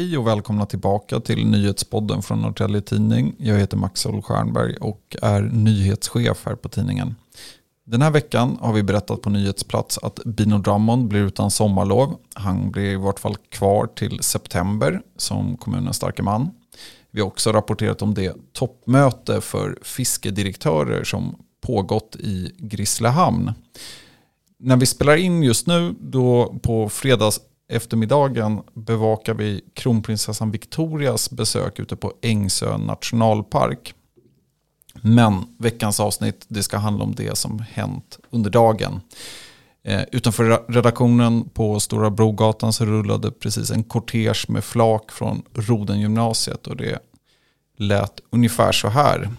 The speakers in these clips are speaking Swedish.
Hej och välkomna tillbaka till nyhetspodden från Norrtelje Tidning. Jag heter Max Stjernberg och är nyhetschef här på tidningen. Den här veckan har vi berättat på nyhetsplats att Bino Drummond blir utan sommarlov. Han blir i vart fall kvar till september som kommunens starke man. Vi har också rapporterat om det toppmöte för fiskedirektörer som pågått i Grisslehamn. När vi spelar in just nu, då på fredags eftermiddagen bevakar vi kronprinsessan Victorias besök ute på Ängsö nationalpark. Men veckans avsnitt det ska handla om det som hänt under dagen. Eh, utanför redaktionen på Stora Brogatan så rullade precis en kortege med flak från Rodengymnasiet och det lät ungefär så här.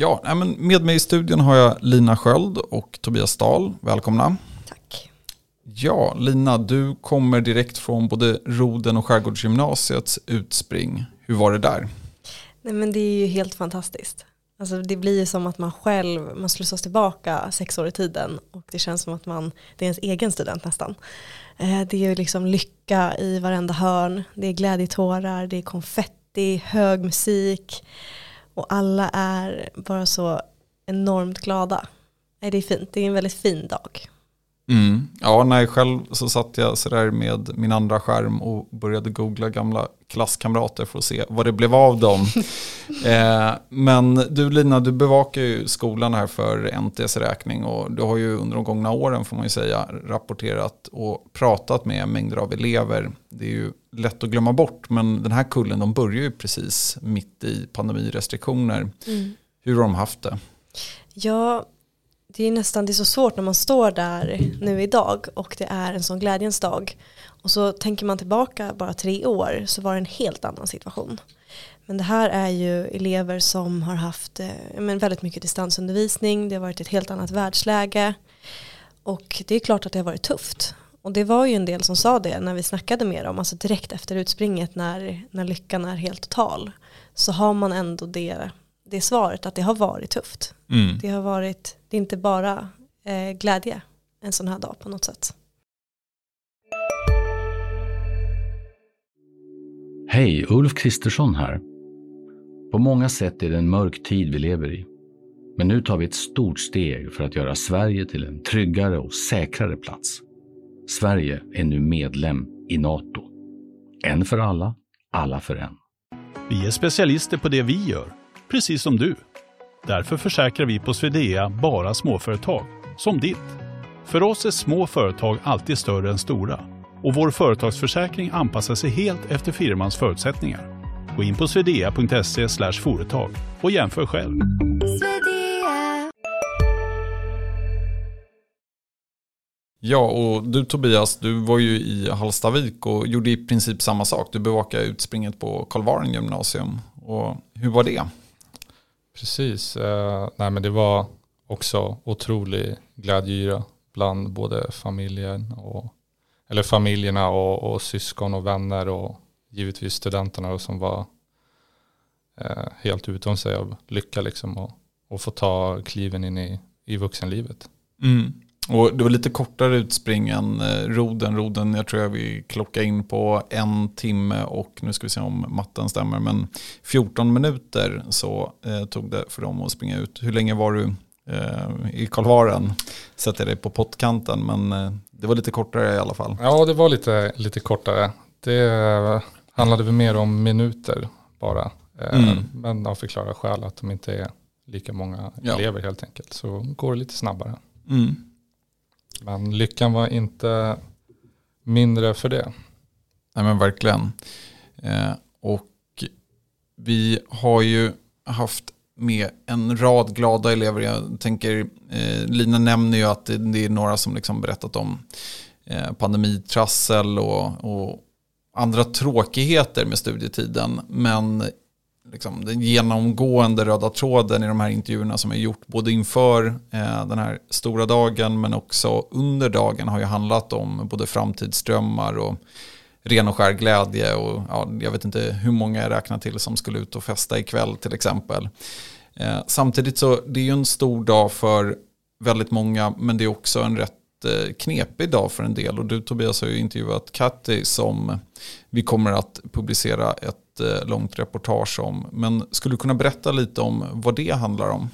Ja, med mig i studion har jag Lina Sköld och Tobias Dahl. Välkomna. Tack. Ja, Lina, du kommer direkt från både Roden och Skärgårdsgymnasiets utspring. Hur var det där? Nej, men det är ju helt fantastiskt. Alltså, det blir ju som att man själv, man slussas tillbaka sex år i tiden och det känns som att man, det är ens egen student nästan. Eh, det är ju liksom lycka i varenda hörn, det är glädjetårar, det är konfetti, hög musik. Och alla är bara så enormt glada. Det är fint, det är en väldigt fin dag. Mm. Ja, nej, själv så satt jag sådär med min andra skärm och började googla gamla klasskamrater för att se vad det blev av dem. eh, men du Lina, du bevakar ju skolan här för NTS räkning och du har ju under de gångna åren får man ju säga rapporterat och pratat med mängder av elever. Det är ju lätt att glömma bort men den här kullen de börjar ju precis mitt i pandemirestriktioner. Mm. Hur har de haft det? Ja, det är nästan det är så svårt när man står där nu idag och det är en sån glädjens dag. Och så tänker man tillbaka bara tre år så var det en helt annan situation. Men det här är ju elever som har haft eh, men väldigt mycket distansundervisning, det har varit ett helt annat världsläge. Och det är klart att det har varit tufft. Och det var ju en del som sa det när vi snackade med dem, alltså direkt efter utspringet när, när lyckan är helt total. Så har man ändå det det svaret att det har varit tufft. Mm. Det har varit, det är inte bara eh, glädje en sån här dag på något sätt. Hej, Ulf Kristersson här. På många sätt är det en mörk tid vi lever i. Men nu tar vi ett stort steg för att göra Sverige till en tryggare och säkrare plats. Sverige är nu medlem i Nato. En för alla, alla för en. Vi är specialister på det vi gör precis som du. Därför försäkrar vi på Swedea bara småföretag, som ditt. För oss är små företag alltid större än stora och vår företagsförsäkring anpassar sig helt efter firmans förutsättningar. Gå in på swedea.se företag och jämför själv. Ja, och du Tobias, du var ju i Hallstavik och gjorde i princip samma sak. Du bevakade utspringet på Karlvaren gymnasium. Och hur var det? Precis. Eh, nej, men det var också otrolig glädjeyra bland både familjen och, eller familjerna och, och syskon och vänner och givetvis studenterna som var eh, helt utom sig av lycka liksom och, och få ta kliven in i, i vuxenlivet. Mm. Och det var lite kortare utspring än eh, roden. Roden, jag tror jag vi klockade in på en timme och nu ska vi se om matten stämmer. Men 14 minuter så eh, tog det för dem att springa ut. Hur länge var du eh, i Karlvaren? Sätter dig på pottkanten men eh, det var lite kortare i alla fall. Ja, det var lite, lite kortare. Det handlade väl mer om minuter bara. Eh, mm. Men av förklara skäl att de inte är lika många ja. elever helt enkelt. Så går det lite snabbare. Mm. Men lyckan var inte mindre för det. Nej men verkligen. Eh, och vi har ju haft med en rad glada elever. Jag tänker, eh, Lina nämner ju att det, det, är några som liksom berättat om eh, pandemitrassel och, och andra tråkigheter med studietiden. Men liksom, den genomgående röda tråden i de här intervjuerna som är gjort både inför eh, den här stora dagen men också under dagen har ju handlat om både framtidsdrömmar och ren och skär glädje och ja, jag vet inte hur många jag räknar till som skulle ut och festa ikväll till exempel. Eh, samtidigt så det är ju en stor dag för väldigt många men det är också en rätt eh, knepig dag för en del. Och du Tobias har ju intervjuat Katti som vi kommer att publicera ett långt reportage om. Men skulle du kunna berätta lite om vad det handlar om?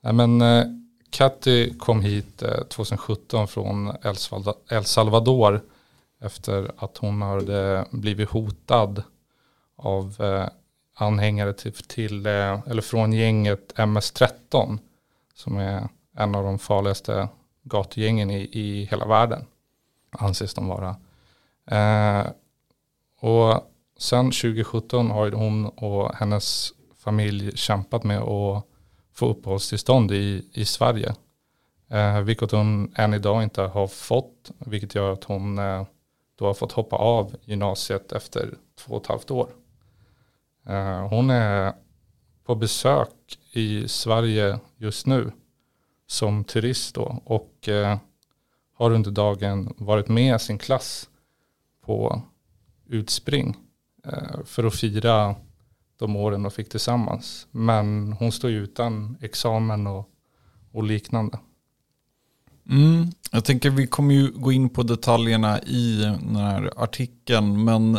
Ja, men, eh, Katty kom hit eh, 2017 från El Salvador, El Salvador efter att hon hade blivit hotad av eh, anhängare till, till eh, eller från gänget MS-13 som är en av de farligaste gatugängen i, i hela världen anses de vara. Eh, och sen 2017 har hon och hennes familj kämpat med att få uppehållstillstånd i, i Sverige. Eh, vilket hon än idag inte har fått. Vilket gör att hon eh, då har fått hoppa av gymnasiet efter två och ett halvt år. Eh, hon är på besök i Sverige just nu som turist då och eh, har under dagen varit med sin klass på utspring för att fira de åren de fick tillsammans. Men hon står ju utan examen och, och liknande. Mm, jag tänker vi kommer ju gå in på detaljerna i den här artikeln. Men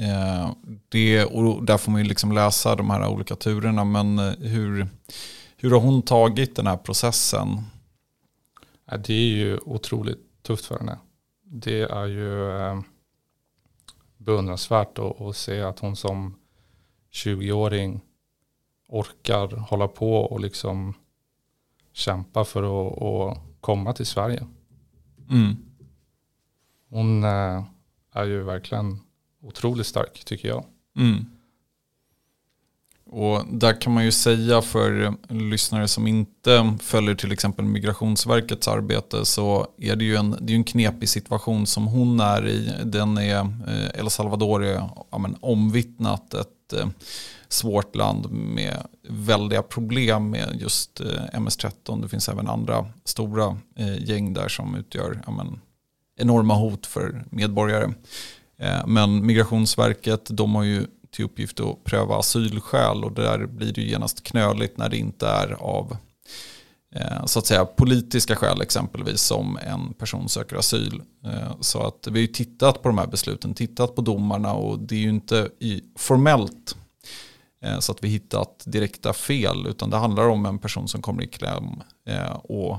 eh, det, och där får man ju liksom läsa de här olika turerna. Men eh, hur, hur har hon tagit den här processen? Ja, det är ju otroligt tufft för henne. Det är ju eh, beundransvärt att, att se att hon som 20-åring orkar hålla på och liksom kämpa för att, att komma till Sverige. Mm. Hon eh, är ju verkligen otroligt stark tycker jag. Mm. Och där kan man ju säga för lyssnare som inte följer till exempel Migrationsverkets arbete så är det ju en, det är en knepig situation som hon är i. Den är, eh, El Salvador är ja, men, omvittnat ett eh, svårt land med väldiga problem med just eh, MS-13. Det finns även andra stora eh, gäng där som utgör ja, men, enorma hot för medborgare. Eh, men Migrationsverket de har ju till uppgift att pröva asylskäl och där blir det ju genast knöligt när det inte är av eh, så att säga politiska skäl exempelvis som en person söker asyl. Eh, så att vi har ju tittat på de här besluten, tittat på domarna och det är ju inte i, formellt eh, så att vi hittat direkta fel utan det handlar om en person som kommer i kläm och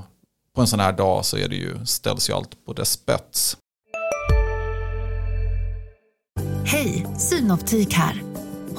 på en sån här dag så är det ju, ställs ju allt på dess spets. Hej, Synoptik här.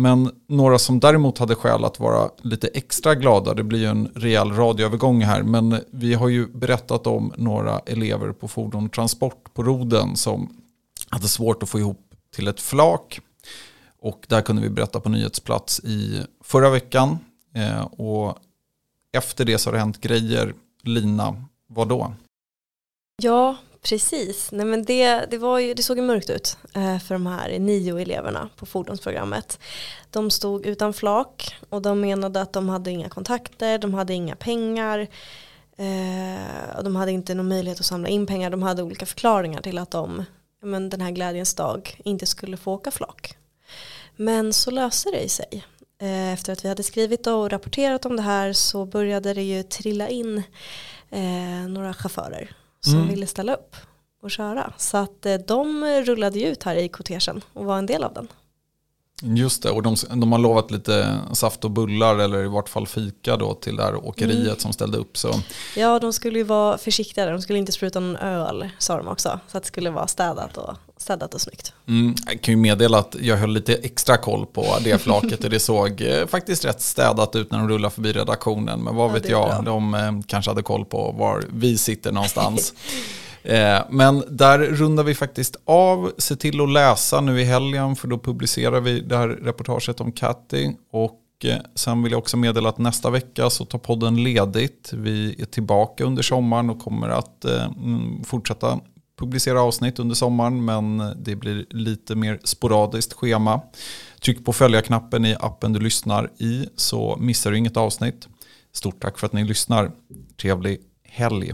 Men några som däremot hade skäl att vara lite extra glada, det blir ju en rejäl radioövergång här, men vi har ju berättat om några elever på fordon transport på Roden som hade svårt att få ihop till ett flak. Och där kunde vi berätta på nyhetsplats i förra veckan. Eh, och efter det så har det hänt grejer. Lina, vad då? Ja, precis. Nej, men det, det, var ju, det såg ju mörkt ut eh, för de här nio eleverna på fordonsprogrammet. De stod utan flak och de menade att de hade inga kontakter, de hade inga pengar. Eh, och de hade inte någon möjlighet att samla in pengar. De hade olika förklaringar till att de men den här glädjens dag inte skulle få åka flak. Men så löste det sig. Eh, efter att vi hade skrivit och rapporterat om det här så började det ju trilla in några chaufförer som mm. ville ställa upp och köra. Så att eh, de rullade ju ut här i kortegen och var en del av den. Just det, och de, de, har lovat lite saft och bullar eller i vart fall fika då till det här åkeriet mm. som ställde upp. Så. Ja, de skulle ju vara försiktiga, de skulle inte spruta någon öl sa de också. Så att det skulle vara städat och, städat och snyggt. Mm, jag kan ju meddela att jag höll lite extra koll på det flaket och det såg eh, faktiskt rätt städat ut när de rullade förbi redaktionen. Men vad ja, vet jag, bra. de eh, kanske hade koll på var vi sitter någonstans. Eh, men där rundar vi faktiskt av. Se till att läsa nu i helgen för då publicerar vi det här reportaget om Catty. Och eh, sen vill jag också meddela att nästa vecka så tar podden ledigt. Vi är tillbaka under sommaren och kommer att eh, mm, fortsätta publicera avsnitt under sommaren men det blir lite mer sporadiskt schema. Tryck på följa-knappen i appen du lyssnar i så missar du inget avsnitt. Stort tack för att ni lyssnar. Trevlig helg.